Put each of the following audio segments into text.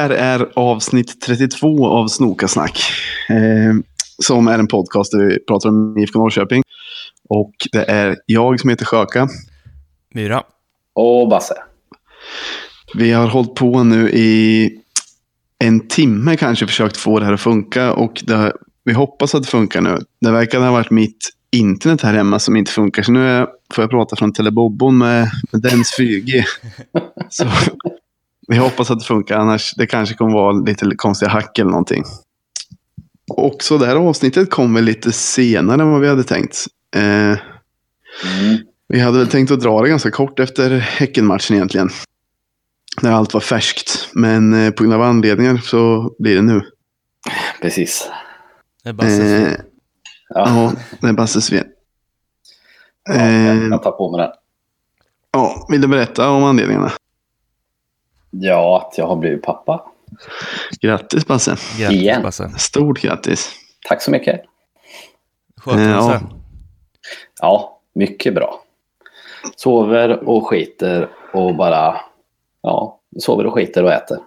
här är avsnitt 32 av Snokasnack. Eh, som är en podcast där vi pratar om IFK Norrköping. Och det är jag som heter Sjöka. Myra. Och Basse. Vi har hållit på nu i en timme kanske försökt få det här att funka. Och det, vi hoppas att det funkar nu. Det verkar ha varit mitt internet här hemma som inte funkar. Så nu är, får jag prata från Telebobbon med, med dens 4G. Så vi hoppas att det funkar, annars det kanske kommer vara lite konstiga hack eller någonting. Och så det här avsnittet kommer lite senare än vad vi hade tänkt. Eh, Mm. vi hade väl tänkt att dra det ganska kort efter Häckenmatchen egentligen. När allt var färskt. Men eh, på grund av anledningar så blir det nu. Precis. Det är Basses fel. Eh, Ja, ja, det är Basses fel. ja, Eh, jag tar på mig den. ja, vill du berätta om anledningarna? Ja, att jag har blivit pappa. Grattis Basse. Grattis igen. Basse. Stort grattis. Tack så mycket. Sköter Eh, du ja. Ja, mycket bra. Sover och skiter och bara... Ja, sover och skiter och äter.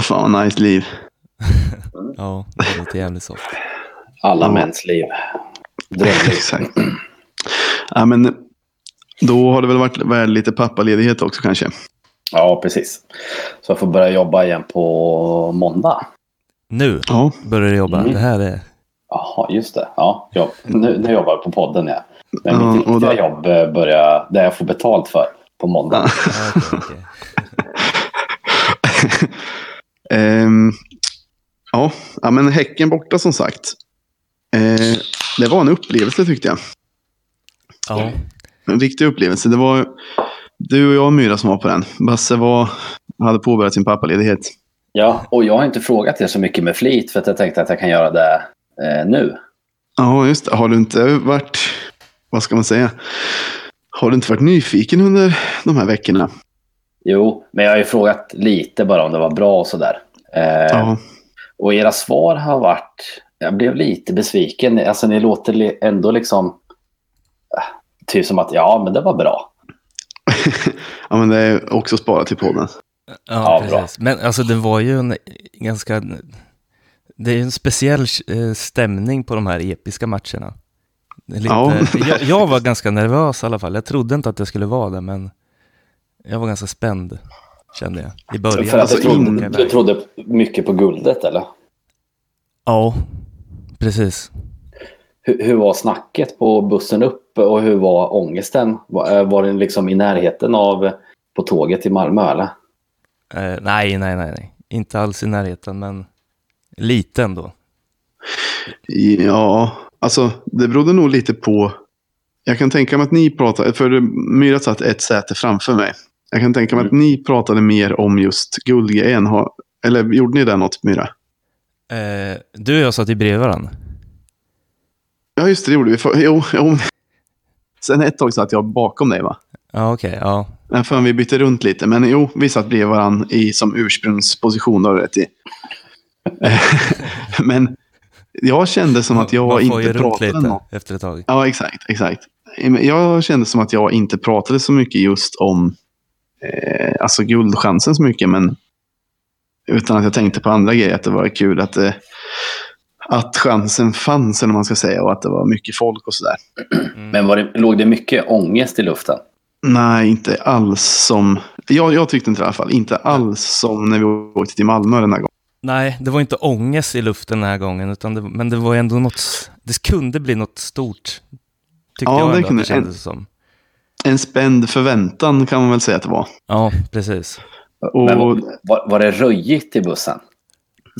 Fan vad nice liv. Ja, det låter jävligt soft. Alla Ja. mäns liv. Drömliv. Exakt. Ja, men då har det väl varit lite pappaledighet också kanske. Ja, precis. Så jag får börja jobba igen på måndag. Nu Ja, börjar du jobba. Mm. Det här är... Jaha, just det. Ja, jobb. Nu, nu jobbar jag på podden, ja. Men Ja, mitt riktiga då- jobb eh, börjar där jag får betalt för på måndag. Ja, okej, okej. Ehm, ja, ja, men Häcken borta som sagt. Eh, det var en upplevelse tyckte jag. Ja, En riktig upplevelse. Det var du och jag och Myra som var på den. Basse var, hade påbörjat sin pappaledighet. Ja, och jag har inte frågat er så mycket med flit för att jag tänkte att jag kan göra det eh, nu. Ja, just det. Har du inte varit, vad ska man säga? Har du inte varit nyfiken under de här veckorna? Jo, men jag har ju frågat lite bara om det var bra och sådär. Eh, Ja, Och era svar har varit... Jag blev lite besviken. Alltså ni låter ändå liksom... äh, Typ som att ja, men det var bra. ja men det är också sparat till podden. ja, Ja, bra. precis. Men alltså det var ju en ganska... Det är ju en speciell eh, stämning på de här episka matcherna. Lite, Ja. jag, jag var ganska nervös i alla fall. Jag trodde inte att jag skulle vara det, men jag var ganska spänd, kände jag, i början. För att alltså du, trodde, in- du trodde mycket på guldet, eller? Ja, precis. Hur, hur var snacket på bussen upp och hur var ångesten? Var, eh, var den liksom i närheten av på tåget till Malmö, eller? Eh, nej, nej, nej, nej. Inte alls i närheten, men lite ändå. Ja, alltså det berodde nog lite på. Jag kan tänka mig att ni pratade, för Myra satt ett säte framför mig. Jag kan tänka mig att ni pratade mer om just guldgrejen. Har- Eller gjorde ni det något Myra? Eh, du och jag satt ju bredvid varandra. Ja, just det, det gjorde vi. För, jo, jo. Sen ett tag satt jag bakom dig va? Ja, okej, ja. Men För vi bytte runt lite. Men jo, vi satt bredvid varandra i som ursprungsposition. Har du rätt i. Men jag kände som att jag Man får ju inte runt pratade lite något. efter ett tag. Ja, exakt. exakt. Jag kände som att jag inte pratade så mycket just om eh, alltså guldchansen så mycket. Men utan att jag tänkte på andra grejer. Att det var kul att, eh, att chansen fanns, eller man ska säga. Och att det var mycket folk och sådär. Men var det, låg det mycket ångest i luften? Nej, inte alls som... Jag, jag tyckte inte det i alla fall. Inte alls som när vi åkte till Malmö den här gången. Nej, det var inte ångest i luften den här gången, utan det, men det var ändå något, det kunde bli något stort. Tyckte Ja, jag det ändå att kunde- det kändes som. En spänd förväntan kan man väl säga att det var. Ja, precis. Och, Men var, var, var det röjigt i bussen?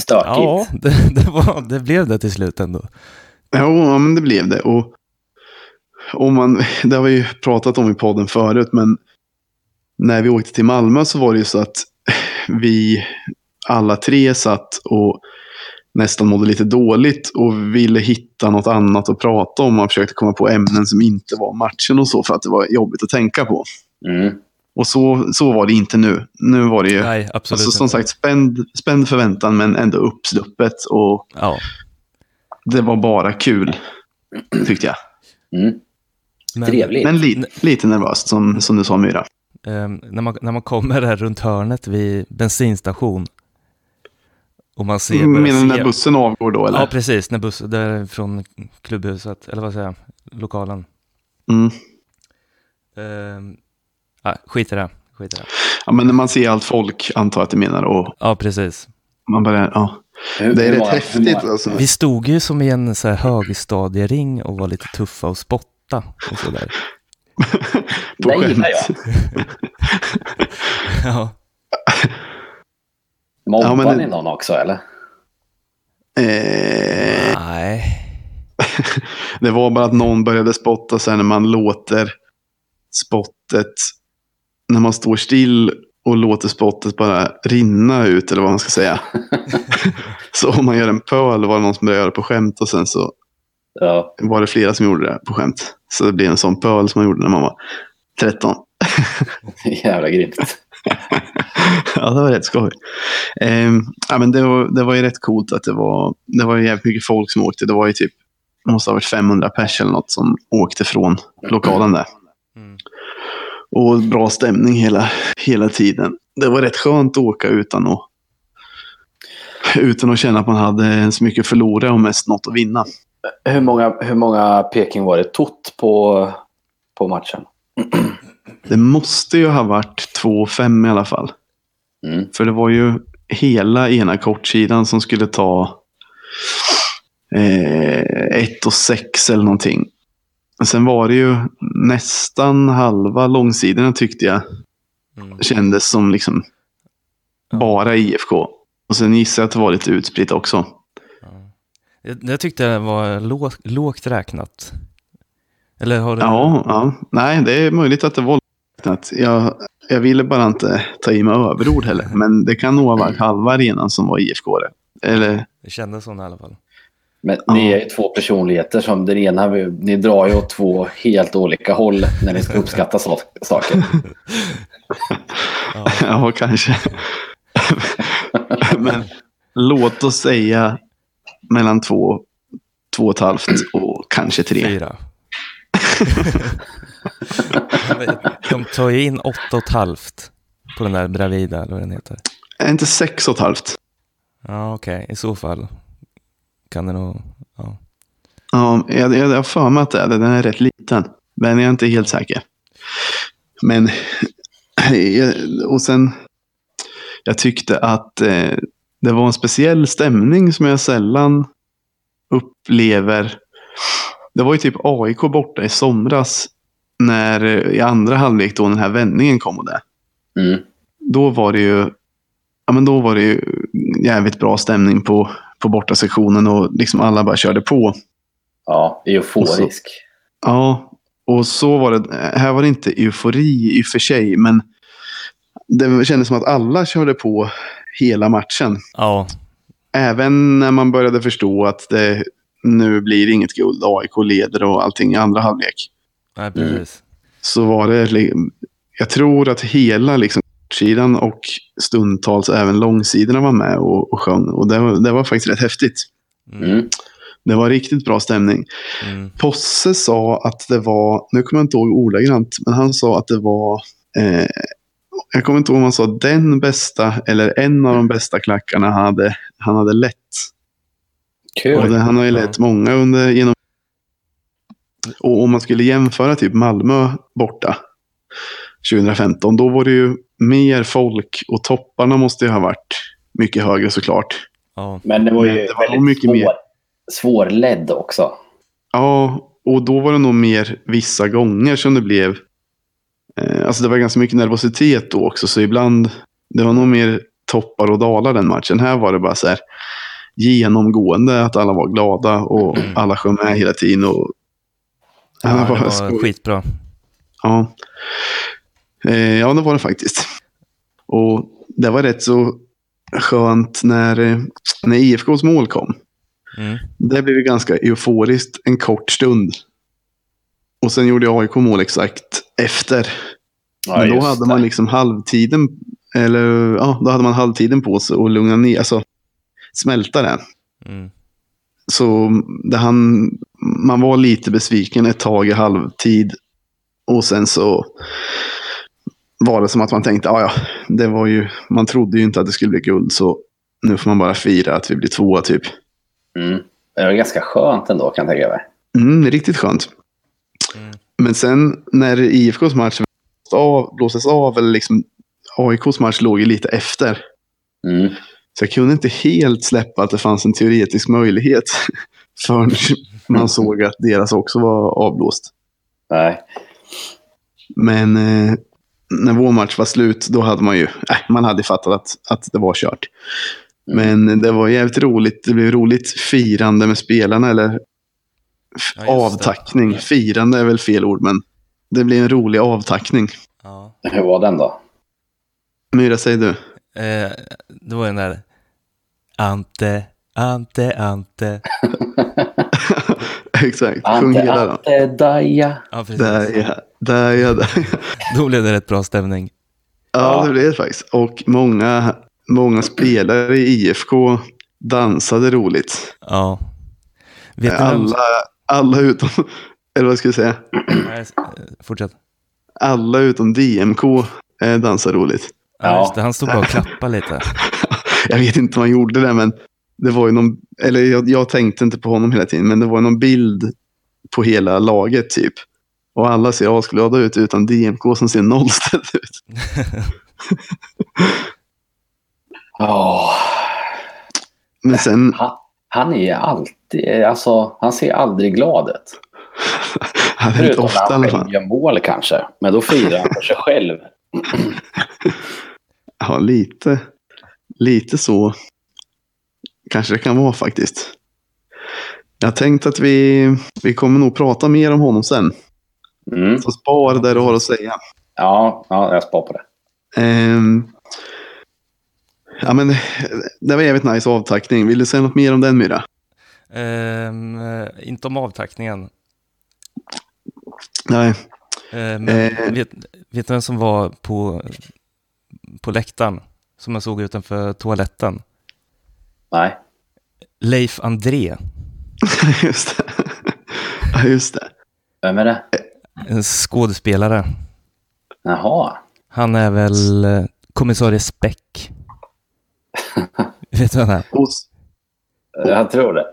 Stökigt? Ja, det, det, var, det blev det till slut ändå. Ja, men det blev det. Och, och man, det har vi ju pratat om i podden förut, men när vi åkte till Malmö så var det ju så att vi alla tre satt och nästan mådde lite dåligt och ville hitta något annat att prata om. Man försökte komma på ämnen som inte var matchen och så för att det var jobbigt att tänka på. Mm. Och så, så var det inte nu. Nu var det ju Nej, absolut alltså, som inte. sagt spänd, spänd förväntan men ändå uppsluppet. Och Ja, det var bara kul, tyckte jag. Mm. men, Trevligt. Men li, lite nervöst som, som du sa Myra. eh, när, man, när man kommer där runt hörnet vid bensinstation och man ser... Menar du se- när bussen avgår då eller? Ja, precis. När bussen, där från klubbhuset, eller vad säger jag, lokalen. Mm. Eh, ah, skit i det, skit i det. Ja, men när man ser allt folk antar jag att du menar och Ja, precis. man bara, ja. Det är rätt häftigt alltså. Vi stod ju som i en så här högstadiering och var lite tuffa och spotta och sådär. På Det gillar skämt. jag. Ja, Mobbar Ja, men ni någon också eller? Eh, nej. det var bara att någon började spotta sen när man låter spottet, när man står still och låter spottet bara rinna ut eller vad man ska säga. så om man gör en pöl var det någon som började göra det på skämt och sen så Ja. var det flera som gjorde det på skämt. Så det blev en sån pöl som man gjorde när man var 13. Jävla grymt. ja, det var rätt skoj. Ehm, ja, men det, var, det var ju rätt coolt att det var, det var jävligt mycket folk som åkte. Det var ju typ, måste ha varit 500 pers eller något som åkte från lokalen där. Och bra stämning hela, hela tiden. Det var rätt skönt att åka utan att, utan att känna att man hade så mycket att förlora och mest något att vinna. Hur många, hur många Peking var det tot på, på matchen? Det måste ju ha varit 2-5 i alla fall. Mm. För det var ju hela ena kortsidan som skulle ta eh, 1 och 6 eller någonting. Och sen var det ju nästan halva långsidorna tyckte jag Mm. kändes som liksom Ja. bara IFK. Och sen gissar jag att det var lite utspritt också. Ja. Jag, jag tyckte det var lågt, lågt räknat. Eller har du... Ja, ja, nej det är möjligt att det var att jag, jag ville bara inte ta i med överord heller. Men det kan nog ha varit halva arenan som var IFK. Eller Det kändes så i alla fall. Men Ja. ni är ju två personligheter som den ena, ni drar ju åt två helt olika håll när ni ska uppskatta så, saker. Ja. Ja, kanske. Men låt oss säga mellan två, två och ett halvt och kanske tre. Fyra. De tar ju in åtta och ett halvt på den där Bravida, eller vad den heter. Är inte sex och ett halvt? Ja, okej. I så fall kan det nog... Ja. Ja, jag, jag, jag har för mig att det är det. Den är rätt liten. Men jag är inte helt säker. Men, och sen, jag tyckte att eh, det var en speciell stämning som jag sällan upplever. Det var ju typ AIK borta i somras. När i andra halvlek då den här vändningen kom och det. Mm. Då var det ju, ja men då var det ju jävligt bra stämning på, på bortasektionen och liksom alla bara körde på. Ja, euforisk. Ja, och så var det. Här var det inte eufori i och för sig, men det kändes som att alla körde på hela matchen. Ja, Även när man började förstå att det nu blir inget guld, AIK leder och allting i andra halvlek. nej, precis. Så var det, jag tror att hela liksom sidan och stundtals även långsidorna var med och, och sjöng. Och det var, det var faktiskt rätt häftigt. Mm. Mm. Det var riktigt bra stämning. Mm. Posse sa att det var, nu kommer jag inte ihåg ordagrant, men han sa att det var, eh, jag kommer inte ihåg om han sa den bästa eller en av de bästa klackarna han hade, han hade lett. Kul. det, han har ju lett många under, genom, och om man skulle jämföra typ Malmö borta 2015, då var det ju mer folk och topparna måste ju ha varit mycket högre såklart. Ja, Men det var ju Men det var väldigt mycket svår, mer. svårledd också. Ja, och då var det nog mer vissa gånger som det blev. Eh, alltså det var ganska mycket nervositet då också, så ibland. Det var nog mer toppar och dalar den matchen. Här var det bara så här genomgående att alla var glada och Mm. alla sjöng med hela tiden. Och, ja det var skitbra. ja. Eh, ja, det var det faktiskt. Och det var rätt så skönt när, eh, när IFKs mål kom. Mm. Det blev ju ganska euforiskt en kort stund. Och sen gjorde AIK mål exakt efter. Ja, Men då hade man liksom halvtiden, eller ja, då hade man halvtiden på sig att lugna ner, alltså smälta det. Mm. Så det han, man var lite besviken ett tag i halvtid. Och sen så var det som att man tänkte, "Ah, ja, det var ju, man trodde ju inte att det skulle bli guld, så nu får man bara fira att vi blir tvåa typ. Mm. Det var ganska skönt ändå kan jag tänka mig. Mm, riktigt skönt. Mm. Men sen när IFKs match av, blåses av, eller liksom AIKs match låg ju lite efter. Mm. Så jag kunde inte helt släppa att det fanns en teoretisk möjlighet förrän man såg att deras också var avblåst. Nej. Men eh, när vår match var slut, då hade man ju, äh, man hade fattat att, att det var kört. Mm. Men det var jävligt roligt. Det blev roligt firande med spelarna, eller Ja, just det. avtackning. Firande är väl fel ord, men det blev en rolig avtackning. Ja. Hur var den då? Myra, säger du? Eh, det var den där Ante, Ante, Ante. Exakt. Sjung Ante, hela då. Ante, Daja. Ja, precis. Där ja, där ja, där. Då blev det rätt bra stämning. Ja, det blev det faktiskt. Och många, många spelare i IFK dansade roligt. Ja. Vet du vem... Alla, alla utom, eller vad ska jag säga? Nej, eh, Fortsätt. Alla utom DMK eh, dansar roligt. Ja, Ja. just det. Han stod bara och klappade lite. Jag vet inte om han gjorde det, men det var ju någon, eller jag, jag tänkte inte på honom hela tiden, men det var någon bild på hela laget typ. Och alla ser asglada ut utan DMK som ser nollställd ut. Åh, Men sen, han, han är alltid, alltså han ser aldrig glad ut. han är inte ofta i alla fall. gör mål kanske. Men då firar han för sig själv. Ja, lite, lite så kanske det kan vara faktiskt. Jag har tänkt att vi, vi kommer nog prata mer om honom sen. Mm. Så spara det du har att säga. Ja, ja, jag spar på det. Ehm, ja, men det var jävligt nice avtackning. Vill du säga något mer om den Myra? Eh, inte om avtackningen. Nej. Men Eh. vet, vet du vem som var på, på läktaren? Som jag såg utanför toaletten? Nej. Leif André. just det. Just det. Vem är det? En skådespelare. Jaha. Han är väl eh, kommissarie Speck. vet du vem han är? Och, Jag tror det.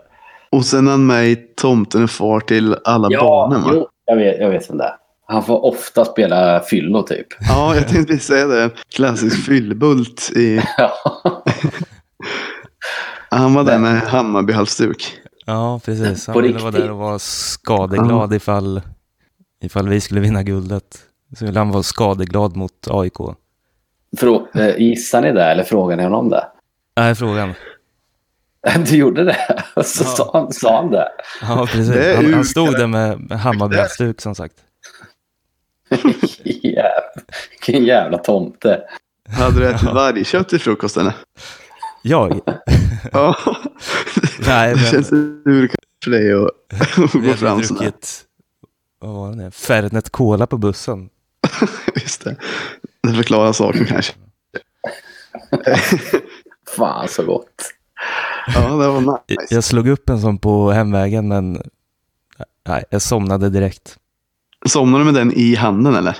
och sen är han med i Tomten är far till alla Ja, barnen va? jo, jag vet, jag vet vem det är. Han får ofta spela fyllo typ. Ja, jag tänkte precis säga det. Klassisk fyllbult. I, Ja. han var där med Hammarby-halsduk. Ja, precis. Han På ville vara där och vara skadeglad ifall, ifall vi skulle vinna guldet. Så ville han vara skadeglad mot AIK. Frå, eh, gissar ni det eller frågar ni honom det? Nej, frågan. Du gjorde det? Så Ja. sa, han, sa han det? Ja, precis. Det Han, han stod där med, med Hammarby-halsduk som sagt. Jävlar. Vilken jävla tomte. Hade du ätit vargkött till frukost eller? Jag? Ja. Nej, det men- känns ur för dig att gå fram sådär. druckit, vad var det? Fernet Cola på bussen. Just det. Det förklarar saken kanske. Fan så gott. Ja, det var nice. Jag slog upp en sån på hemvägen, men nej, jag somnade direkt. Somnade du med den i handen eller?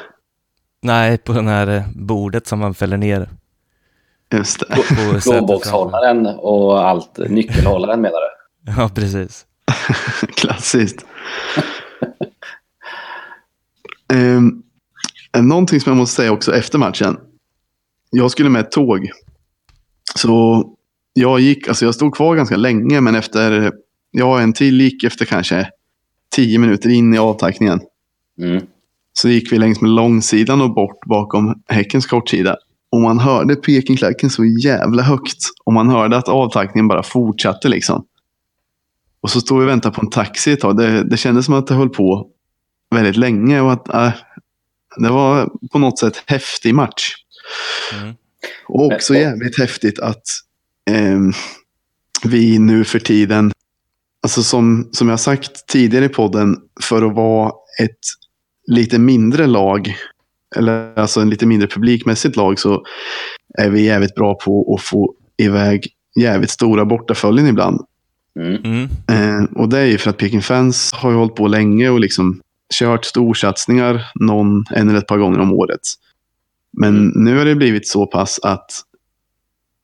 Nej, på den här eh, bordet som man fäller ner. Just det. Plånbokshållaren och allt. Nyckelhållaren menar du? Ja, precis. Klassiskt. Um, någonting som jag måste säga också efter matchen. Jag skulle med ett tåg. Så jag gick, alltså jag stod kvar ganska länge, men efter, ja en till gick efter kanske tio minuter in i avtackningen. Mm. Så gick vi längs med långsidan och bort bakom Häckens kortsida. Och man hörde Pekingklacken så jävla högt. Och man hörde att avtackningen bara fortsatte liksom. Och så stod vi och väntade på en taxi ett tag. Det, det kändes som att det höll på väldigt länge. Och att äh, det var på något sätt häftig match. Mm. Och också jävligt häftigt att ehm, vi nu för tiden, alltså som, som jag sagt tidigare i podden, för att vara ett lite mindre lag, eller alltså en lite mindre publikmässigt lag, så är vi jävligt bra på att få iväg jävligt stora bortaföljen ibland. Mm. Mm. Eh, och det är ju för att Peking Fans har ju hållit på länge och liksom kört storsatsningar någon, en eller ett par gånger om året. Men nu har det blivit så pass att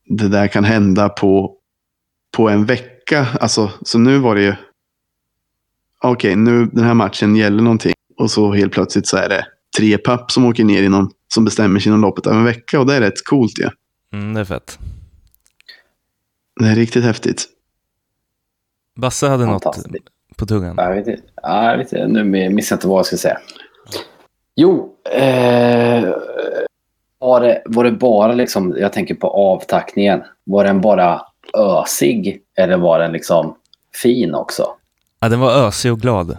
det där kan hända på, på en vecka. Alltså, så nu var det ju, okej, nu den här matchen gäller någonting. Och så helt plötsligt så är det tre papp som åker ner inom, som bestämmer sig inom loppet av en vecka. Och det är rätt coolt ju. Ja. Mm, det är fett. Det är riktigt häftigt. Basse hade något. På tungan. Jag vet inte. Ja, jag vet inte. Nu missar jag inte vad jag ska säga. Jo, eh, var, det, var det bara liksom, jag tänker på avtackningen, var den bara ösig eller var den liksom fin också? Ja, den var ösig och glad.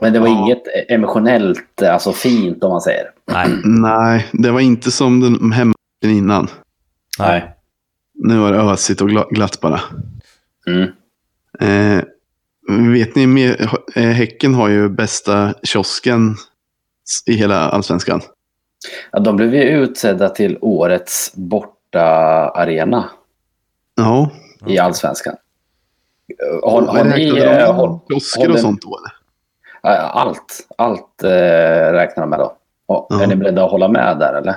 Men det var Ja. inget emotionellt, alltså fint om man säger. Nej, Nej, det var inte som den hemma innan. Nej. Nu var det ösigt och gla- glatt bara. Mm. Eh, vet ni, eh, Häcken har ju bästa kiosken i hela allsvenskan. Ja, de blev ju utsedda till årets borta arena Ja, i allsvenskan. Har, har Men ni... eh, de Har, kiosker har och sånt då? Eller? Allt, allt eh, räknar de med då. Och, Ja. Är ni beredda att hålla med där eller?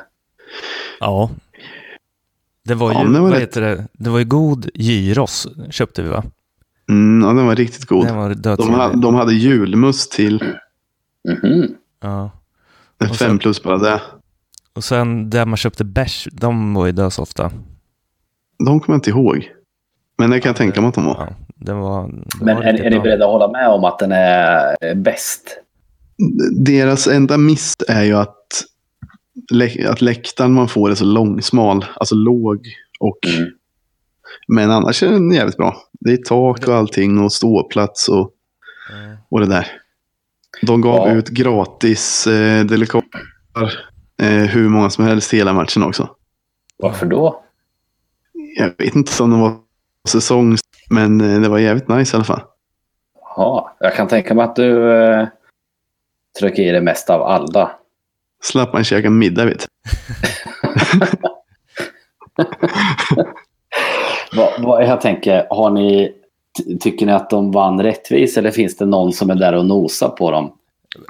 ja. Det var ju, Ja, det var vad rätt. heter det? Det var ju god gyros köpte vi va? Mm, ja, den var riktigt god. Den var De, ha, de hade julmust till Mhm. Ja. en Och sen- fem plus bara det. Och sen där man köpte bärs, de var ju dösofta. De kommer jag inte ihåg. Men det kan jag tänka mig att de var. Ja, den var, den Men var är, är ni beredda att hålla med om att den är eh, bäst? Deras enda miss är ju att, lä- att läktaren man får är så långsmal, alltså låg. Och, Mm. Men annars är den jävligt bra. Det är tak och allting och ståplats och, Ja. och det där. De gav Ja. ut gratis eh, delikater eh, hur många som helst hela matchen också. Varför då? Jag vet inte om det var säsongs, men eh, det var jävligt nice i alla fall. Jaha, jag kan tänka mig att du eh, trycker i det mest av alla. Slapp man käka middag vet. Vad, vad jag tänker, har ni, ty- tycker ni att de vann rättvis eller finns det någon som är där och nosar på dem?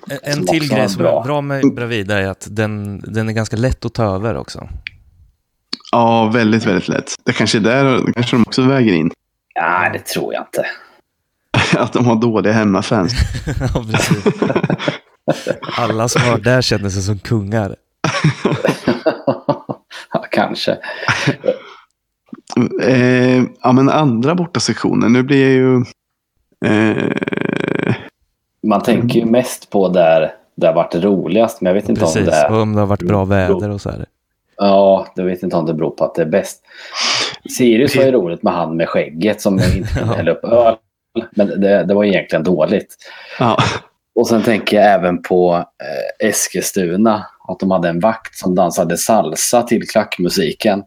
En, en Som till grej som bra. är bra med Bravida är att den, den är ganska lätt att ta över också. Ja, väldigt, väldigt lätt. Det kanske är där kanske de också väger in. Nej, det tror jag inte. Att de har dåliga hemmafans. ja, precis. Alla som var där kände sig som kungar. ja, kanske. Eh, ja, men andra bortasektionen. Nu blir jag ju... Eh, Man tänker ju mest på där det har varit roligast, men jag vet inte om Precis, det är... och om det har varit bra väder och så här. Ja, jag vet inte om det beror på att det är bäst. Sirius var ju roligt med han med skägget som inte kunde hälla upp öl. Men det, det var egentligen dåligt. ja, Och sen tänker jag även på eh, Eskilstuna. Att de hade en vakt som dansade salsa till klackmusiken.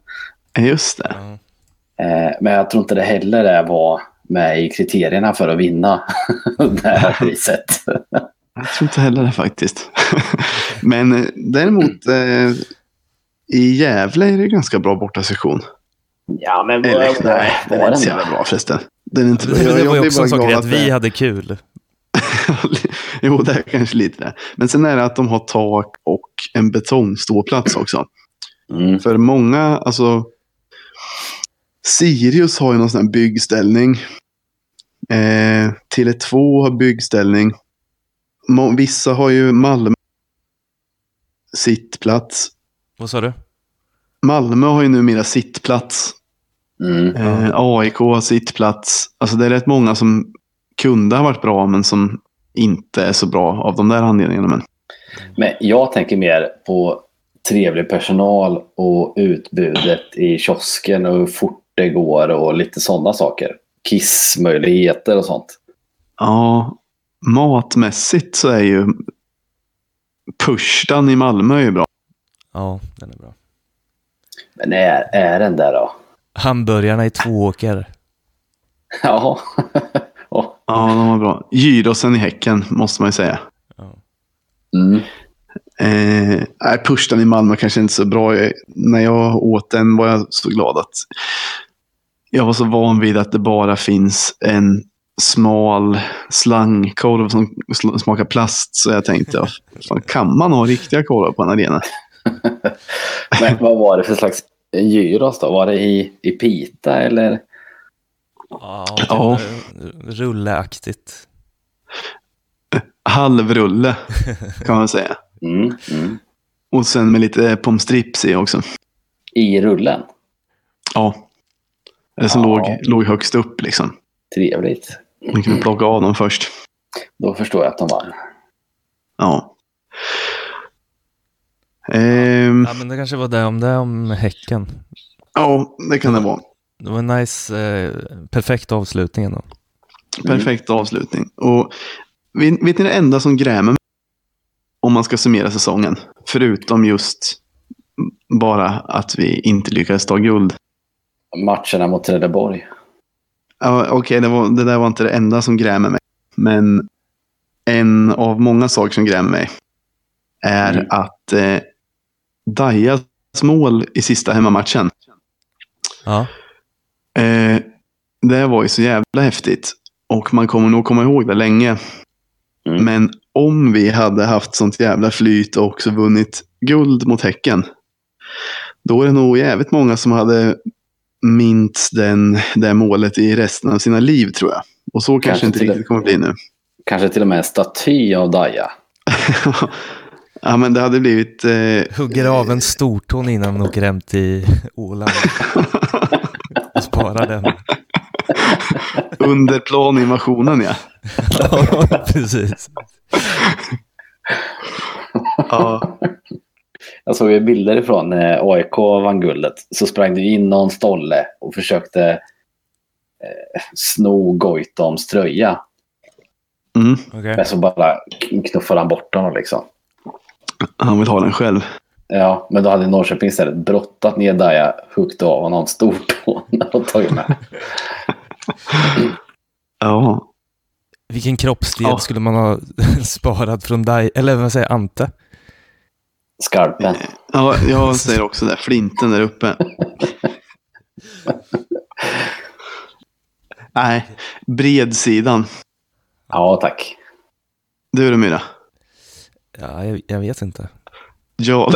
just det. Eh, men jag tror inte det heller är var med i kriterierna för att vinna det här priset. Jag tror inte heller det faktiskt. men eh, däremot eh, i Gävle är det ganska bra bortasektion. ja, men Eller, nej, den är var inte så jävla bra förresten. Den är inte Det, det var ju också en sak att vi det- hade kul. jo, det är kanske lite det. Men sen är det att de har tak och en betongståplats också. Mm. För många, alltså Sirius har ju någon sån här byggställning. Eh, Tele2 har byggställning. Vissa har ju Malmö sittplats. Vad sa du? Malmö har ju numera sittplats. Mm. Eh, AIK har sittplats. Alltså det är rätt många som kunde ha varit bra men som inte är så bra av de där anledningarna. Men Men jag tänker mer på trevlig personal och utbudet i kiosken och hur fort det går och lite sådana saker. Kissmöjligheter och sånt. ja, matmässigt så är ju Pushdan i Malmö är bra. Ja, den är bra. Men är, är den där då? Hamburgarna i Tvååker. Ja. Åh. Ja, de var bra. Gyrosen i Häcken måste man ju säga. Ja. mm. Eh, nej, Pushdan i Malmö kanske inte så bra. När jag åt den var jag så glad att jag var så van vid att det bara finns en smal slangkorv som smakar plast. Så jag tänkte, fan, kan man ha riktiga korvar på en arena? Men vad var det för slags gyros då? Var det i, i pita eller? Ja, Ja. rulleaktigt. Halvrulle kan man säga. Mm, mm. Och sen med lite pommes strips i också. I rullen? Ja. Eller som Ja. låg, låg högst upp liksom. Trevligt. Man kunde plocka av dem först. Då förstår jag att de var. Ja. Ehm, Ja, men det kanske var det om det om Häcken. ja, det kan det vara. Det var en nice, eh, perfekt avslutning ändå. Perfekt avslutning. Och vet, vet ni det enda som grämer mig? Om man ska summera säsongen. Förutom just bara att vi inte lyckades ta guld. Matcherna mot Trelleborg. Ja, Okej, det, var- det där var inte det enda som grämer mig. Men en av många saker som grämer mig är Mm. att eh, Dajas mål i sista hemmamatchen. Ja, Eh, det var ju så jävla häftigt. Och man kommer nog komma ihåg det länge. Mm. Men om vi hade haft sånt jävla flyt och också vunnit guld mot Häcken. Då är det nog jävligt många som hade minst den, det målet i resten av sina liv tror jag. Och så kanske, Kanske inte riktigt kommer bli nu. Kanske till och med en staty av Daja. ja men det hade blivit... Eh, hugger av en stortån innan man åker hem till Åland. Och sparar den. under planinvasionen ja. Ja, precis. ja. Jag såg ju bilder ifrån när AIK vann guldet. Så sprang det in någon stolle och försökte eh, sno Goitoms tröja. Mm, Okej. Men så bara knuffade han bort honom liksom. han vill ha den själv. Ja, men då hade Norrköping istället brottat ner Daja, huggit av honom stortån och tagit med. Ja. Vilken kroppsdel Ja. skulle man ha sparat från dig, eller vad säger Ante? Skarpen. ja, jag säger också det. Flinten där uppe. Nej, bredsidan. Ja, tack. Du då Myra? Ja, jag, jag vet inte. Ja.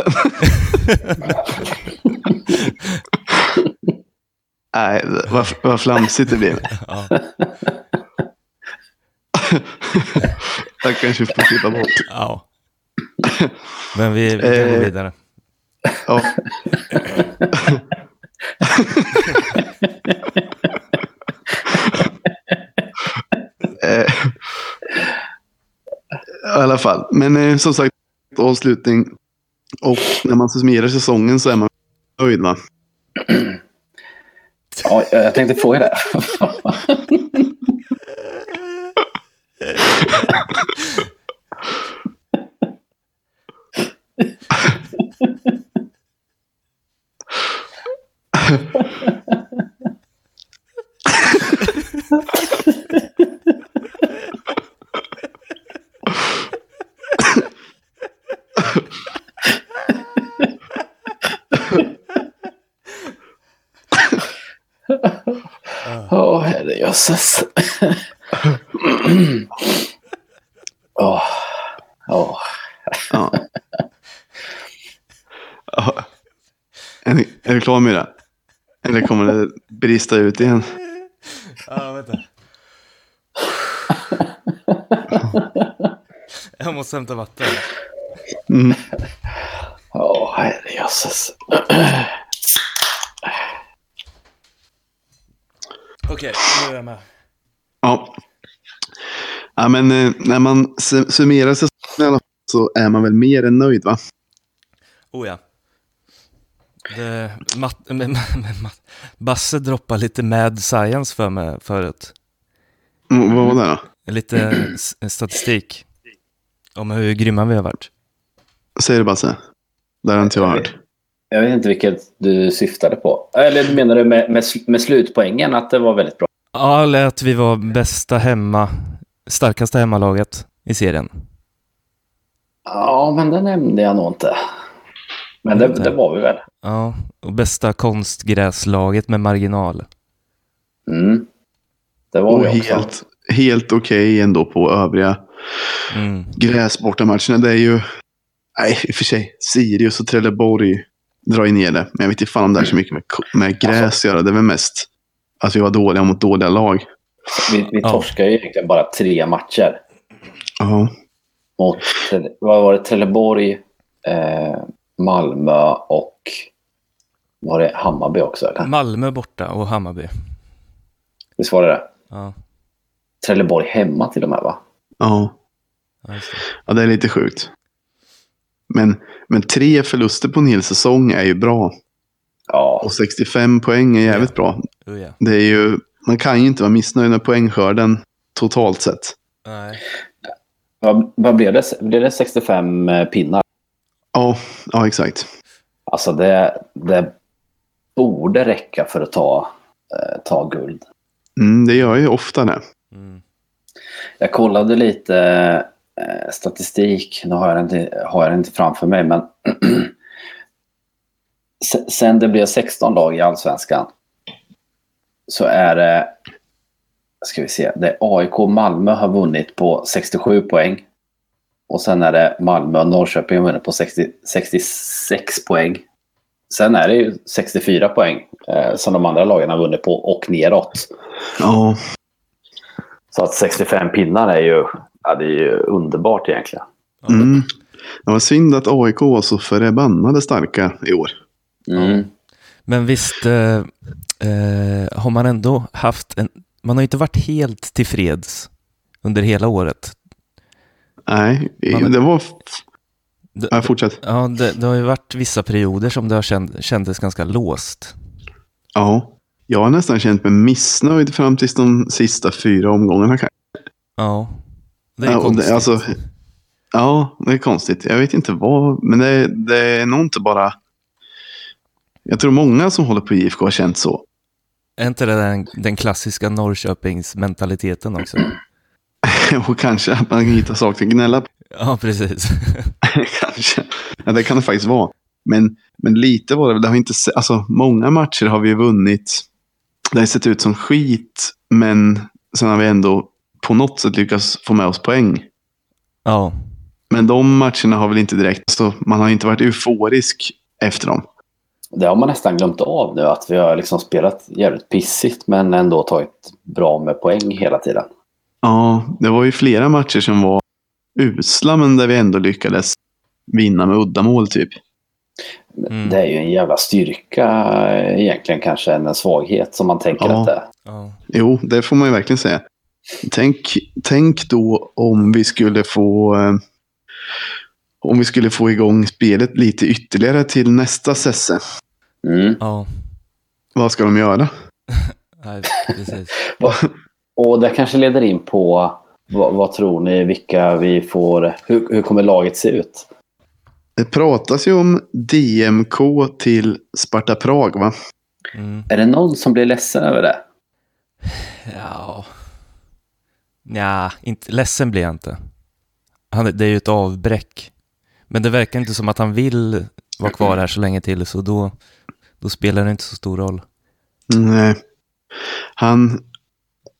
Nej, vad, vad flamsigt det blev. Ja. Jag kanske får klippa bort. ja. Men vi, vi kan gå Eh. vidare. Ja. Eh, I alla fall. Men eh, som sagt, avslutning. Och när man summerar säsongen så är man nöjd va? Ja, jag tänkte fråga det. Åh, herrejösses. Åh. Åh. Ja. Ja. Är, ni, är du klar med det? Eller kommer det brista ut igen? Ja, vänta. Jag måste hämta vatten. Mm. Åh, herrejösses. Okej, nu är jag med. Ja. Ja men eh, när man su- summerar säsongen så är man väl mer än nöjd va? Oh ja. Det, mat, men, men, mat, Basse droppade lite mad science för mig förut. Mm, vad var det då? Lite statistik. Om hur grymma vi har varit. Säg det Basse. Där har inte jag hört. Jag vet inte vilket du syftade på. Eller du menar du med, med, med slutpoängen att det var väldigt bra? Ja, eller att vi var bästa hemma, starkaste hemmalaget i serien. Ja, men det nämnde jag nog inte. Men det, det var vi väl. Ja, och bästa konstgräslaget med marginal. Mm. Det var Och vi också. helt, helt okej ändå på övriga Mm. gräsbortamatcherna. Det är ju Nej, i och för sig. Sirius och Trelleborg drar ju ner det. Men jag vet inte fan om det är så mycket med, med gräs att göra. Det är väl mest att vi var dåliga mot dåliga lag. Vi, vi Ja. torskar ju egentligen bara tre matcher. Ja. Mot, vad var det, Trelleborg, eh, Malmö och var det Hammarby också? Eller? Malmö borta och Hammarby. Visst var det det? Ja, Trelleborg hemma till och med va? Ja. ja, det. ja, är lite sjukt. Men, men tre förluster på en hel säsong är ju bra. Ja, Och 65 poäng är jävligt bra. Oh, ja. Det är ju, man kan ju inte vara missnöjd med poängskörden totalt sett. Nej. vad, vad blev det? Blev det 65 pinnar? Ja, ja exakt. Alltså det, det borde räcka för att ta, eh, ta guld. Mm, det gör ju ofta det. Mm. Jag kollade lite eh, statistik. Nu har jag inte, har jag inte framför mig. Men se- sen det blev 16 lag i allsvenskan så är det, ska vi se, det är AIK Malmö har vunnit på 67 poäng. Och sen är det Malmö och Norrköping har vunnit på 60, 66 poäng. Sen är det ju 64 poäng eh, som de andra lagen har vunnit på och neråt. Ja, Så att 65 pinnar är ju, ja, det är ju underbart egentligen. mm. det var synd att AIK var så förbannade starka i år. Mm. Men visst eh, har man ändå haft en... Man har ju inte varit helt tillfreds under hela året. Nej, Man- det var... Det, Ja, fortsätt. ja, det, det har ju varit vissa perioder som det har känd, kändes ganska låst. Ja, jag har nästan känt mig missnöjd fram tills de sista fyra omgångarna. Ja, det är Ja, konstigt. det, alltså, ja, det är konstigt. Jag vet inte vad, men det, det är nog inte bara... Jag tror många som håller på IFK har känt så. Är inte det den, den klassiska Norrköpingsmentaliteten också? och kanske att man hittar saker att gnälla på. Ja, precis. kanske. Ja, det kan det faktiskt vara. Men, men lite var det väl, det har inte alltså många matcher har vi vunnit. Det har sett ut som skit, men sen har vi ändå på något sätt lyckats få med oss poäng. Ja, Men de matcherna har väl inte direkt, så man har inte varit euforisk efter dem. Det har man nästan glömt av nu, att vi har liksom spelat jävligt pissigt men ändå tagit bra med poäng hela tiden. Ja, det var ju flera matcher som var usla, men där vi ändå lyckades vinna med uddamål typ. Mm. Det är ju en jävla styrka egentligen kanske än en svaghet som man tänker Ja. att det är. ja. Jo, det får man ju verkligen säga. Tänk, tänk då om vi skulle få eh, om vi skulle få igång spelet lite ytterligare till nästa sesse. Mm. ja. Vad ska de göra? Nej, precis. Och det kanske leder in på vad, vad tror ni, vilka vi får, hur, hur kommer laget se ut? Det pratas ju om DMK till Sparta Prag, va? Mm. Är det någon som blir ledsen över det? Ja. Nja, inte, ledsen blir jag inte. Han, det är ju ett avbräck. Men det verkar inte som att han vill vara kvar här så länge till, så då, då spelar det inte så stor roll. Nej. Han,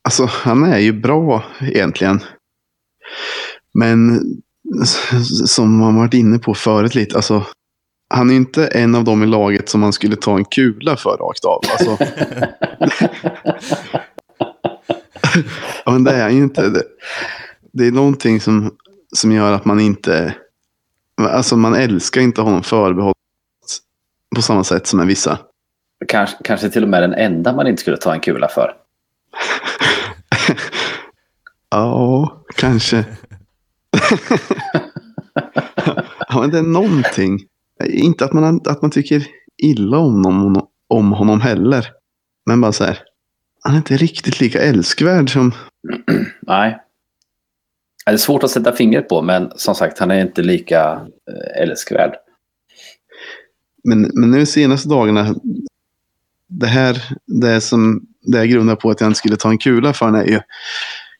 alltså, han är ju bra egentligen. Men som man varit inne på förut lite, alltså, han är inte en av dem i laget som man skulle ta en kula för rakt av. Alltså, men det är han ju inte. Det, det är någonting som, som gör att man inte... Alltså man älskar inte honom förbehållet på samma sätt som en vissa. Kanske, kanske till och med den enda man inte skulle ta en kula för. Ja, kanske. ja, men det är någonting. Inte att man, att man tycker illa om honom, om honom heller. Men bara så här. Han är inte riktigt lika älskvärd som... Nej. Det är svårt att sätta fingret på, men som sagt, han är inte lika eh, älskvärd. Men, men nu senaste dagarna. Det här, det som det är grundar på att jag inte skulle ta en kula för är ju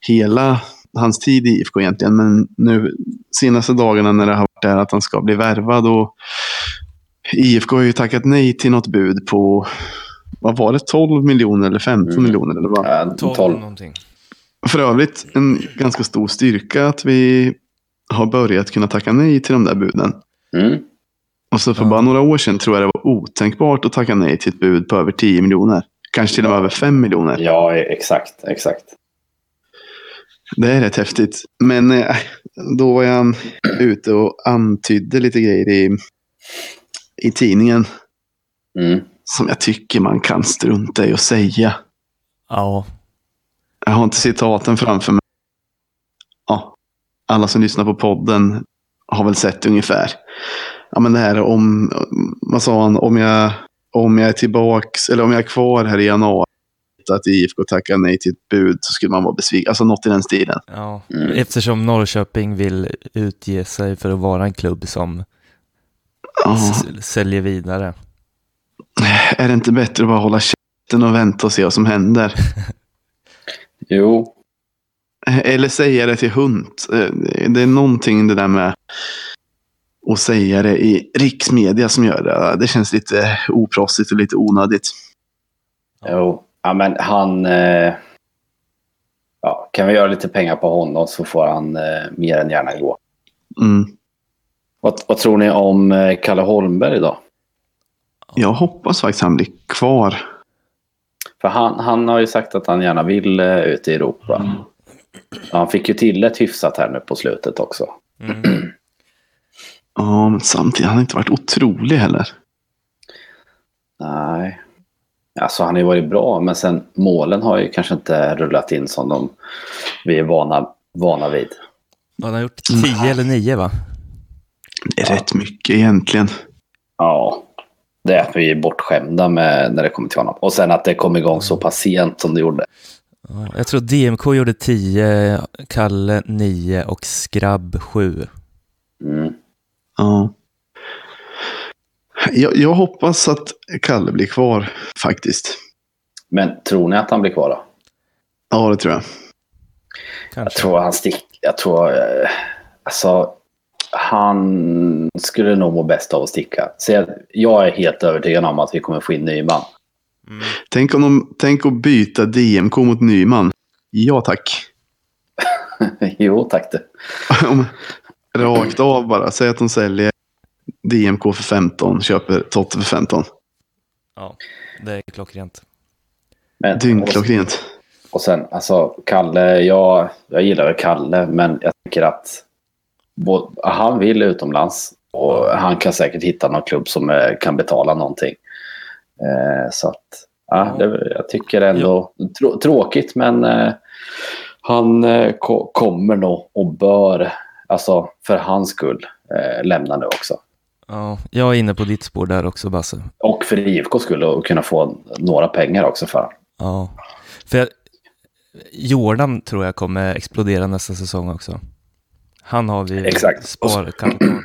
hela hans tid i IFK egentligen. Men nu senaste dagarna när det har varit där att han ska bli värvad och IFK har ju tackat nej till något bud på, vad var det, 12 miljoner eller 15 Mm. miljoner? Eller vad? Eh, 12, 12. någonting. För övrigt en ganska stor styrka att vi har börjat kunna tacka nej till de där buden. Mm. Och så för Ja. bara några år sedan tror jag det var otänkbart att tacka nej till ett bud på över 10 miljoner. Kanske till och med över 5 miljoner. Ja, exakt. exakt. Det är rätt häftigt. Men eh, då var han ute och antydde lite grejer i, i tidningen. Mm. Som jag tycker man kan strunta i att säga. Ja, Jag har inte citaten framför mig. Ja, alla som lyssnar på podden har väl sett ungefär. Ja, men det här om, vad sa han, om jag, om jag är tillbaks, eller om jag är kvar här i januari, att IFK tackar nej till ett bud så skulle man vara besviken. Alltså något i den stilen. ja. Mm. eftersom Norrköping vill utge sig för att vara en klubb som säljer vidare. är det inte bättre att bara hålla käften och vänta och se vad som händer? Jo, Eller säga det till hund. Det är någonting det där med att säga det i riksmedia som gör det. Det känns lite oproffsigt och lite onödigt. jo. Ja, men han... Eh, ja, kan vi göra lite pengar på honom så får han eh, mer än gärna gå. Mm. Vad, vad tror ni om eh, Kalle Holmberg då? Jag hoppas faktiskt han blir kvar. För han, han har ju sagt att han gärna vill eh, ut i Europa. Han fick ju till ett hyfsat här nu på slutet också. Mm. Ja, men samtidigt har han inte varit otrolig heller. Nej. Alltså han har ju varit bra, men sen målen har ju kanske inte rullat in som de, vi är vana, vana vid. Han har gjort tio eller nio va? Det är rätt mycket egentligen. Ja, det är att vi är bortskämda med när det kommer till honom. Och sen att det kom igång så pass sent som det gjorde. Ja, jag tror DMK gjorde tio, Kalle nio och Skrabb sju. Mm. Ja. Jag, jag hoppas att Kalle blir kvar faktiskt. Men tror ni att han blir kvar då? Ja, det tror jag. Jag Kanske. tror han stick. Jag tror... eh, Alltså, han skulle nog må bäst av att sticka. Så jag, jag är helt övertygad om att vi kommer få in Nyman. Mm. Tänk, om de, tänk att byta DMK mot Nyman. Ja, tack. jo, tack du. Rakt av bara. Säg att de säljer DMK för 15, köper Totte för 15. Ja, det är klockrent. Dyngklockrent. och sen, alltså, Kalle, jag, jag gillar Kalle, men jag tycker att han vill utomlands och han kan säkert hitta någon klubb som eh, kan betala någonting. Eh, så att, ja, det, jag tycker ändå, trå, tråkigt, men eh, han ko, kommer nog och bör, alltså för hans skull, lämna nu också. Ja, jag är inne på ditt spår där också Basse. Och för IFK skulle kunna få några pengar också för. Ja, för jag, Jordan tror jag kommer explodera nästa säsong också. Han har vi Exakt. spar, kan kvar.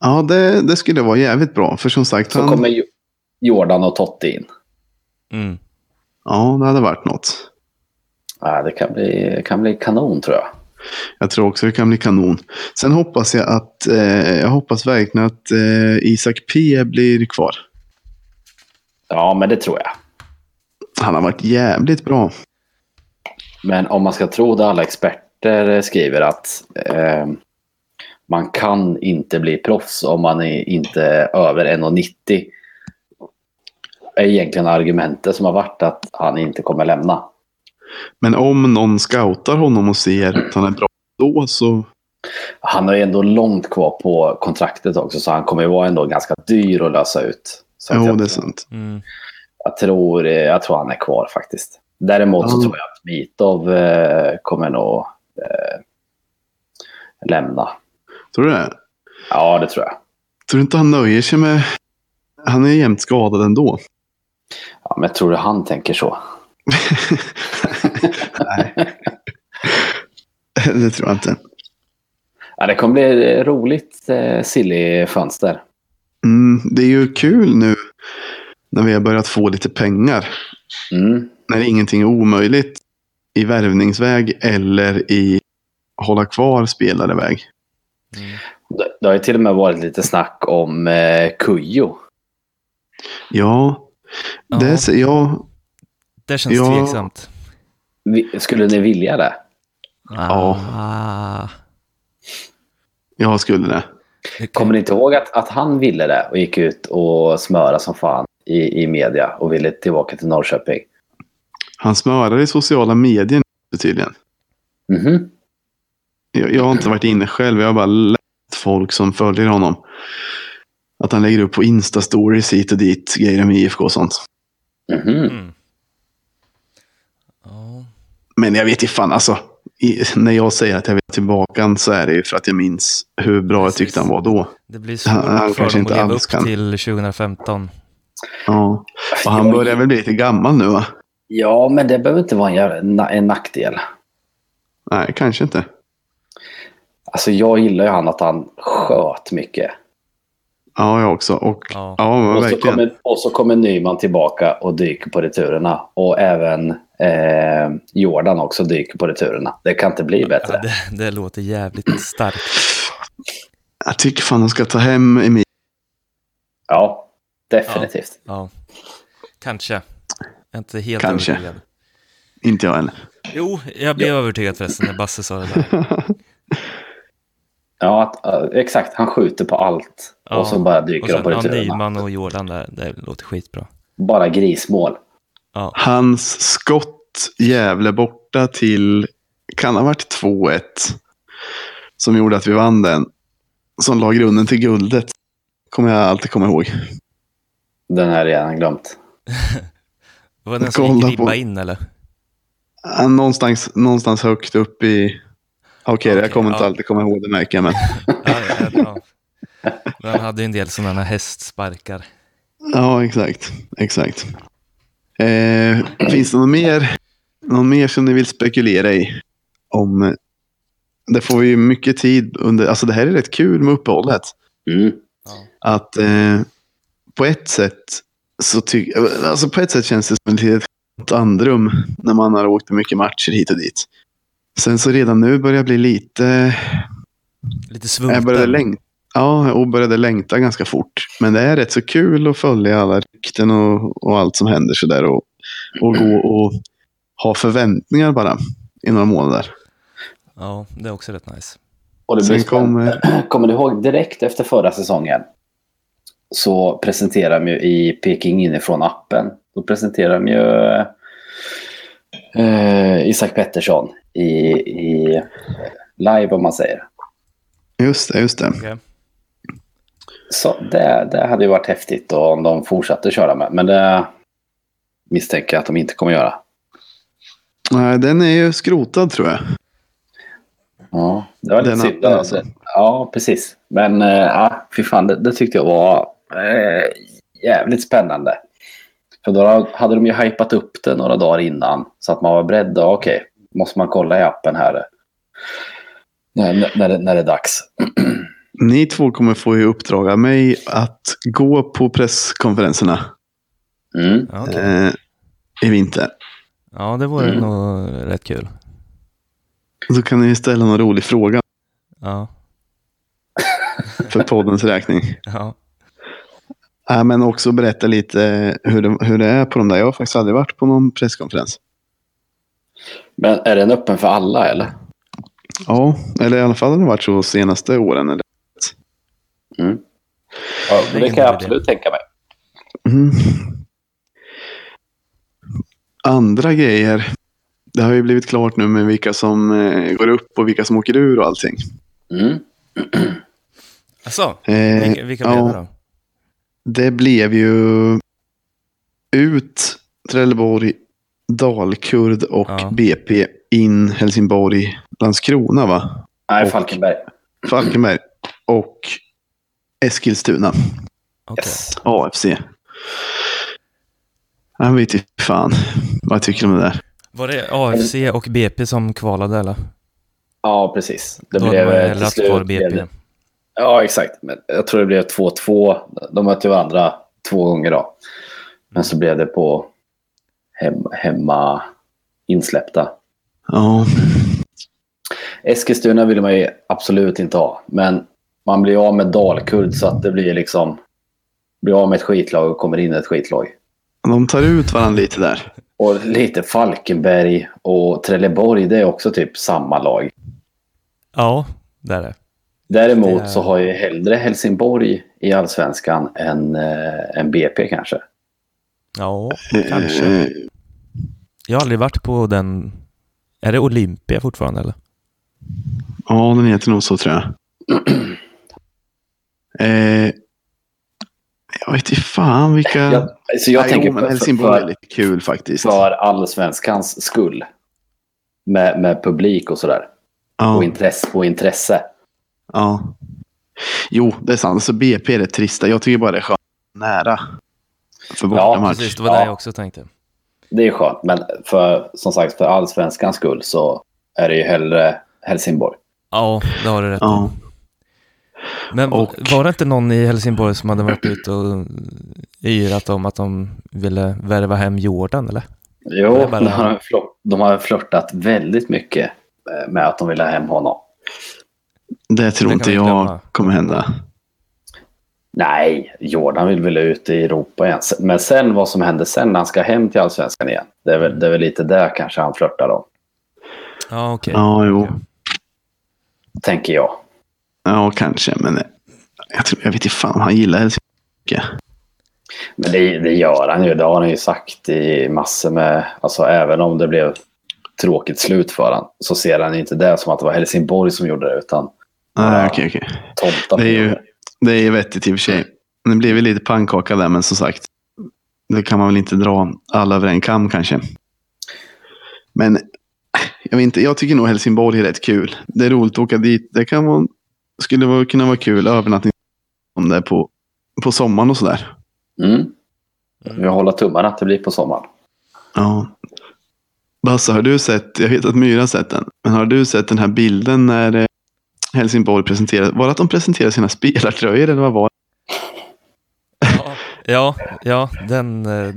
Ja, det, det skulle vara jävligt bra. För som sagt, Så han, kommer Jo- Jordan och Totti in. Mm. ja, det hade varit något. Ja, det kan bli, kan bli kanon tror jag. Jag tror också det kan bli kanon. Sen hoppas jag att, eh, jag hoppas verkligen att eh, Isak P blir kvar. Ja, men det tror jag. Han har varit jävligt bra. Men om man ska tro det alla experter skriver att eh, man kan inte bli proffs om man är inte är över 1,90. är egentligen argumentet som har varit att han inte kommer lämna. Men om någon scoutar honom och ser att han är bra då så... Han har ju ändå långt kvar på kontraktet också så han kommer ju vara ändå ganska dyr att lösa ut. Så Jo, jag, det är sant. Mm. jag, tror, eh, jag tror han är kvar faktiskt. Däremot så Ja. tror jag att Mitov eh, kommer nog eh, lämna. Tror du det? Ja, det tror jag. Tror du inte han nöjer sig med... Han är jämt skadad ändå. Ja, men tror du han tänker så? Nej. det tror jag inte. Ja, det kommer bli roligt eh, silly fönster. Mm, det är ju kul nu när vi har börjat få lite pengar. Mm. När ingenting är omöjligt i värvningsväg eller i hålla kvar spelareväg. Mm. Det, det har ju till och med varit lite snack om eh, Kujo. Ja, Ja. det jag. Det känns Ja. tveksamt. Skulle ni vilja det? Ja. Ah. Jag skulle det. Kommer ni inte ihåg att, att han ville det och gick ut och smöra som fan i, i media och ville tillbaka till Norrköping? Han smörar i sociala medier tydligen. Mhm. Jag, jag har inte varit inne själv. Jag har bara läst folk som följer honom. Att han lägger upp på Insta-stories hit och dit. Grejer med IFK och sånt. Mhm. Mm. Ja, Men jag vet inte fan alltså. I, när jag säger att jag vill tillbaka så är det ju för att jag minns hur bra jag Precis. tyckte han var då. det blir svårt Han- han för kanske dem att inte leva upp kan. till 2015. Ja. Och han Jag- börjar väl bli lite gammal nu va? Ja, men det behöver inte vara en, jävla- en nackdel. Nej, kanske inte. Alltså jag gillar ju han att han sköt mycket. Ja, jag också. Och Ja. ja, Och så, kommer, och så kommer Nyman tillbaka och dyker på returerna. Och även eh, Jordan också dyker på returerna. Det kan inte bli bättre. Ja, det, det låter jävligt starkt. Jag tycker fan de ska ta hem Emil. Ja, definitivt. Ja, kanske. Jag är inte helt Kanske. övertygad. Inte jag heller. Jo, jag blev övertygad förresten när Basse sa det där. Ja, att, exakt. Han skjuter på allt. Ja. Och så bara dyker de på ja, returerna. Nyman och Jordan där, det låter skitbra. Bara grismål. Ja, Hans skott Gävle borta till, kan ha varit 2-1. Som gjorde att vi vann den. Som la grunden till guldet. Kommer jag alltid komma ihåg. Den här är redan glömt. var det den som gick på- ribba in eller? Ja, Någonstans, någonstans högt upp i... Okej, Okej, jag kommer inte ja. alltid komma ihåg det märker jag. Men... Ja, ja, ja. Men han hade ju en del sådana hästsparkar. Ja, exakt. exakt. Eh, finns det någon mer, någon mer som ni vill spekulera i? Om, det får vi ju mycket tid under. Alltså det här är rätt kul med uppehållet. Mm. Ja. Att eh, på ett sätt så ty- alltså på ett sätt känns det som ett litet andrum när man har åkt mycket matcher hit och dit. Sen så redan nu börjar jag bli lite Lite svulten. jag började längta. Ja, och började längta ganska fort. Men det är rätt så kul att följa alla rykten och, och allt som händer sådär. Och, och gå och ha förväntningar bara i några månader. Ja, det är också rätt nice. Och det Sen kommer... kommer du ihåg direkt efter förra säsongen? Så presenterar de ju i Peking inifrån appen. Då presenterar de ju eh, Isak Pettersson i, i live om man säger. Just det, just det. Okej. Så det, det hade ju varit häftigt då om de fortsatte köra med. Men det misstänker jag att de inte kommer göra. Nej, den är ju skrotad tror jag. Ja, det var lite synd. alltså. Ja, precis. Men eh, ja, fy fan, det, det tyckte jag var eh, jävligt spännande. För då hade de ju hypat upp det några dagar innan. Så att man var beredd. Ja, Okej, måste man kolla i appen här. När, när, det, när det är dags. Ni två kommer få i uppdrag av mig att gå på presskonferenserna Mm. Eh, i vinter. ja, det vore Mm. nog rätt kul. Så kan ni ställa någon rolig fråga Ja, för poddens räkning. ja. Ja, men också berätta lite hur det, hur det är på de där. Jag har faktiskt aldrig varit på någon presskonferens. Men är den öppen för alla eller? Ja, eller i alla fall har det varit så senaste åren. Eller? Mm. Ja, Det kan jag absolut tänka mig. Mm. Andra grejer. Det har ju blivit klart nu med vilka som eh, går upp och vilka som åker ur och allting. Mm. Alltså, Eh, vilka, vilka blev ja. det då? Det blev ju ut Trelleborg, Dalkurd och Ja. BP in Helsingborg, Landskrona va? Nej, Och- Falkenberg. Falkenberg och Eskilstuna. Yes. AFC. Jag vet inte fan vad jag tycker om det där. Var det AFC och BP som kvalade eller? Ja, precis. Det Då blev hade man eh, till kvar slut... blev BP. Ja, exakt. Men jag tror det blev 2-2. De mötte varandra två gånger då. Men så blev det på hem, hemma insläppta. Ja, Eskilstuna vill man ju absolut inte ha. Men man blir av med Dalkurd så att det blir liksom... Blir av med ett skitlag och kommer in ett skitlag. de tar ut varandra lite där. Och lite Falkenberg och Trelleborg, det är också typ samma lag. Ja, det är det. Däremot är- så har jag ju hellre Helsingborg i allsvenskan än, eh, än BP kanske. Ja, kanske. Jag har aldrig varit på den... Är det Olympia fortfarande eller? Ja, den heter nog så tror jag. eh, jag vet inte fan vilka... Jag, så jag Nej, tänker jo, men för, Helsingborg är för, lite kul faktiskt. för allsvenskans skull. Med, med publik och sådär. Ja, Och, intresse, och intresse. Ja. Jo, det är sant. Alltså BP är det trista. Jag tycker bara det är skönt nära. För bortamatch. Precis, det var Ja. det jag också tänkte. Det är skönt, men för, som sagt för allsvenskans skull så är det ju hellre Helsingborg. Ja, det har du rätt. Ja. Men Och- var det inte någon i Helsingborg som hade varit ute och yrat om att de ville värva hem Jordan, eller? Jo, bara- de, har flört, de har flörtat väldigt mycket eh, med att de vill ha hem honom. Det tror Det inte jag glömma. kommer hända. Nej, Jordan vill väl ut i Europa igen. Men sen vad som händer sen när han ska hem till allsvenskan igen. Det är väl, det är väl lite där kanske han flörtar om, Ja, okej. Ja, jo. Tänker jag. Ja, kanske. Men jag, tror, jag vet inte fan om han gillar Helsingborg. Men det, det gör han ju. Det har han ju sagt i massor med... Alltså även om det blev tråkigt slut för han så ser han inte det som att det var Helsingborg som gjorde det utan Nej, Ja. okej, okej. Det är ju det är vettigt i och för sig. Det blev ju lite pannkaka där, men som sagt. Det kan man väl inte dra alla över en kam kanske. Men jag vet inte, jag tycker nog Helsingborg är rätt kul. Det är roligt att åka dit. Det kan vara, skulle kunna vara kul övernattning om det på, på sommaren och sådär. Mm. Vi håller tummarna att det blir på sommaren. Ja. Basse, har du sett, jag vet att Myra har sett den, men har du sett den här bilden när Helsingborg presenterade, var det att de presenterade sina spelartröjor eller vad var det? Ja, ja, ja den, eh, den,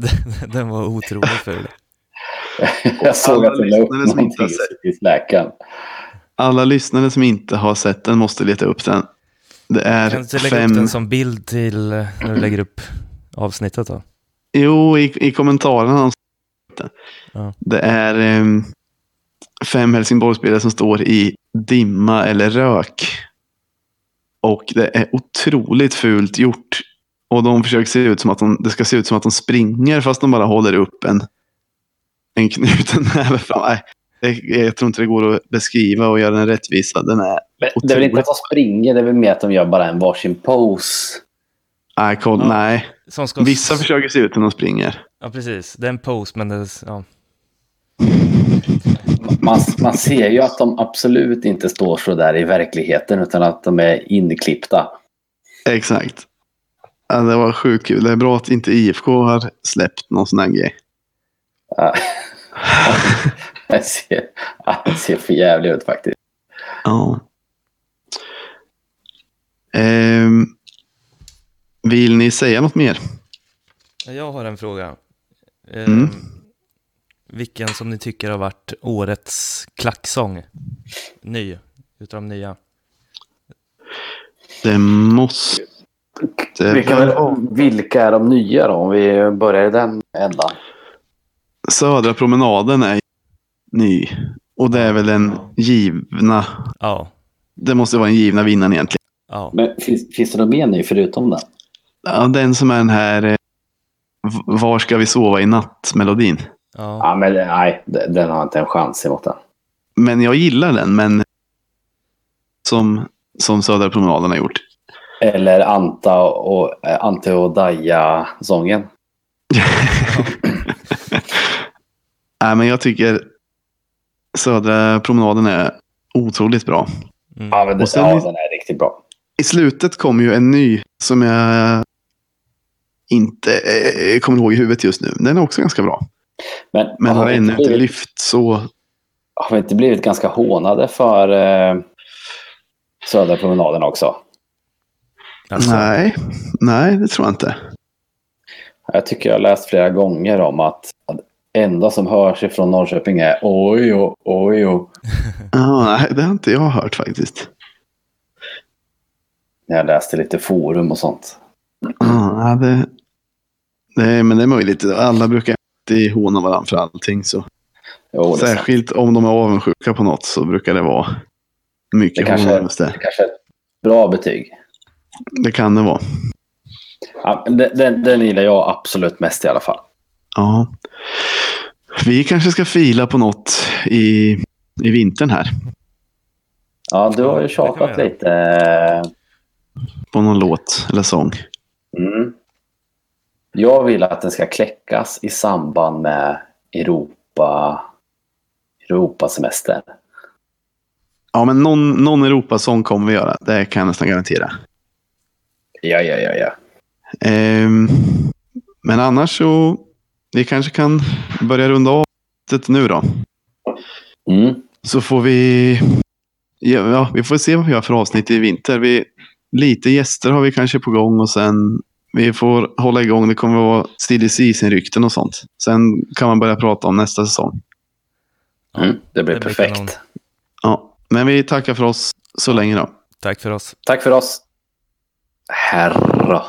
den var otroligt ful. Jag såg alla att det la upp lyssnare som inte någonting har sett. i släkan. Alla lyssnare som inte har sett den måste leta upp den. Det är Kan du lägga fem... upp den som bild till eh, när du lägger upp avsnittet då? Jo, i, i kommentarerna. Ja. Det är em, fem Helsingborgsspelare som står i dimma eller rök. Och det är otroligt fult gjort. Och de försöker se ut som att de, det ska se ut som att de springer fast de bara håller upp en, en knuten näve fram. Nej, det, jag tror inte det går att beskriva och göra den rättvisa. Den är, Men det är väl inte att de springer, det är väl mer att de gör bara en varsin pose. nej, koll, Ja. nej. Som ska... Vissa försöker se ut som de springer. Ja, precis. Det är en post, men det är... Ja. Man, man ser ju att de absolut inte står så där i verkligheten utan att de är inklippta. Exakt. Ja, det var sjukt kul. Det är bra att inte IFK har släppt någon sån här grej. Ja. Det ser, det ser för jävligt ut faktiskt. Ja. Ehm, vill ni säga något mer? Jag har en fråga. Eh, Mm. Vilken som ni tycker har varit årets klacksång? Ny, utav de nya. Det måste... Vilka, vilka är de nya då? Om vi börjar i den ändan. Södra promenaden är ny. Och det är väl den givna... Ja, Det måste vara den givna vinnaren egentligen. ja. Men finns, finns det något mer ny förutom den? Ja, den som är den här... eh, Var ska vi sova i natt-melodin. Ja. Ja, men nej, den har inte en chans emot den. Men jag gillar den, men... Som, som Södra promenaden har gjort. Eller Anta och, eh, Ante och Daja-sången. Nej, men jag tycker Södra promenaden är otroligt bra. Mm. Ja, men det, Och sen- ja, den är riktigt bra. I slutet kom ju en ny som jag inte eh, kommer ihåg i huvudet just nu. Den är också ganska bra. Men, Men har ännu inte blivit, lyft så. har vi inte blivit ganska hånade för eh, Södra promenaden också? Alltså, Nej, nej, det tror jag inte. Jag tycker jag har läst flera gånger om att att enda som hörs ifrån Norrköping är oj, oj, oj, oj. Ja, nej, det har inte jag hört faktiskt. När jag läste lite forum och sånt. Ja, det, det, men det är möjligt. Alla brukar alltid håna varandra för allting. Så. Jo, det, är sant. Särskilt om de är avundsjuka på något så brukar det vara det, mycket kanske, hån just det. det, kanske, Bra betyg. Det kan det vara. Ja, den, den, den gillar jag absolut mest i alla fall. Ja. Vi kanske ska fila på något i, i vintern här. Ja, du har ju det tjatat lite. På någon låt eller sång. Jag vill att den ska kläckas i samband med Europa, Europasemestern. Ja, men någon, någon Europasång kommer vi göra. Det kan jag nästan garantera. Ja, ja, ja, ja. Ehm, men annars så, vi kanske kan börja runda av det nu då. Mm. Så får vi, ja, ja, vi får se vad vi har för avsnitt i vinter. Vi, lite gäster har vi kanske på gång och sen vi får hålla igång. Det kommer att vara silly season-rykten och sånt. Sen kan man börja prata om nästa säsong. Mm. Det blir Det blir perfekt. kanon. Ja, men vi tackar för oss så länge då. Tack för oss. Tack för oss. Herra.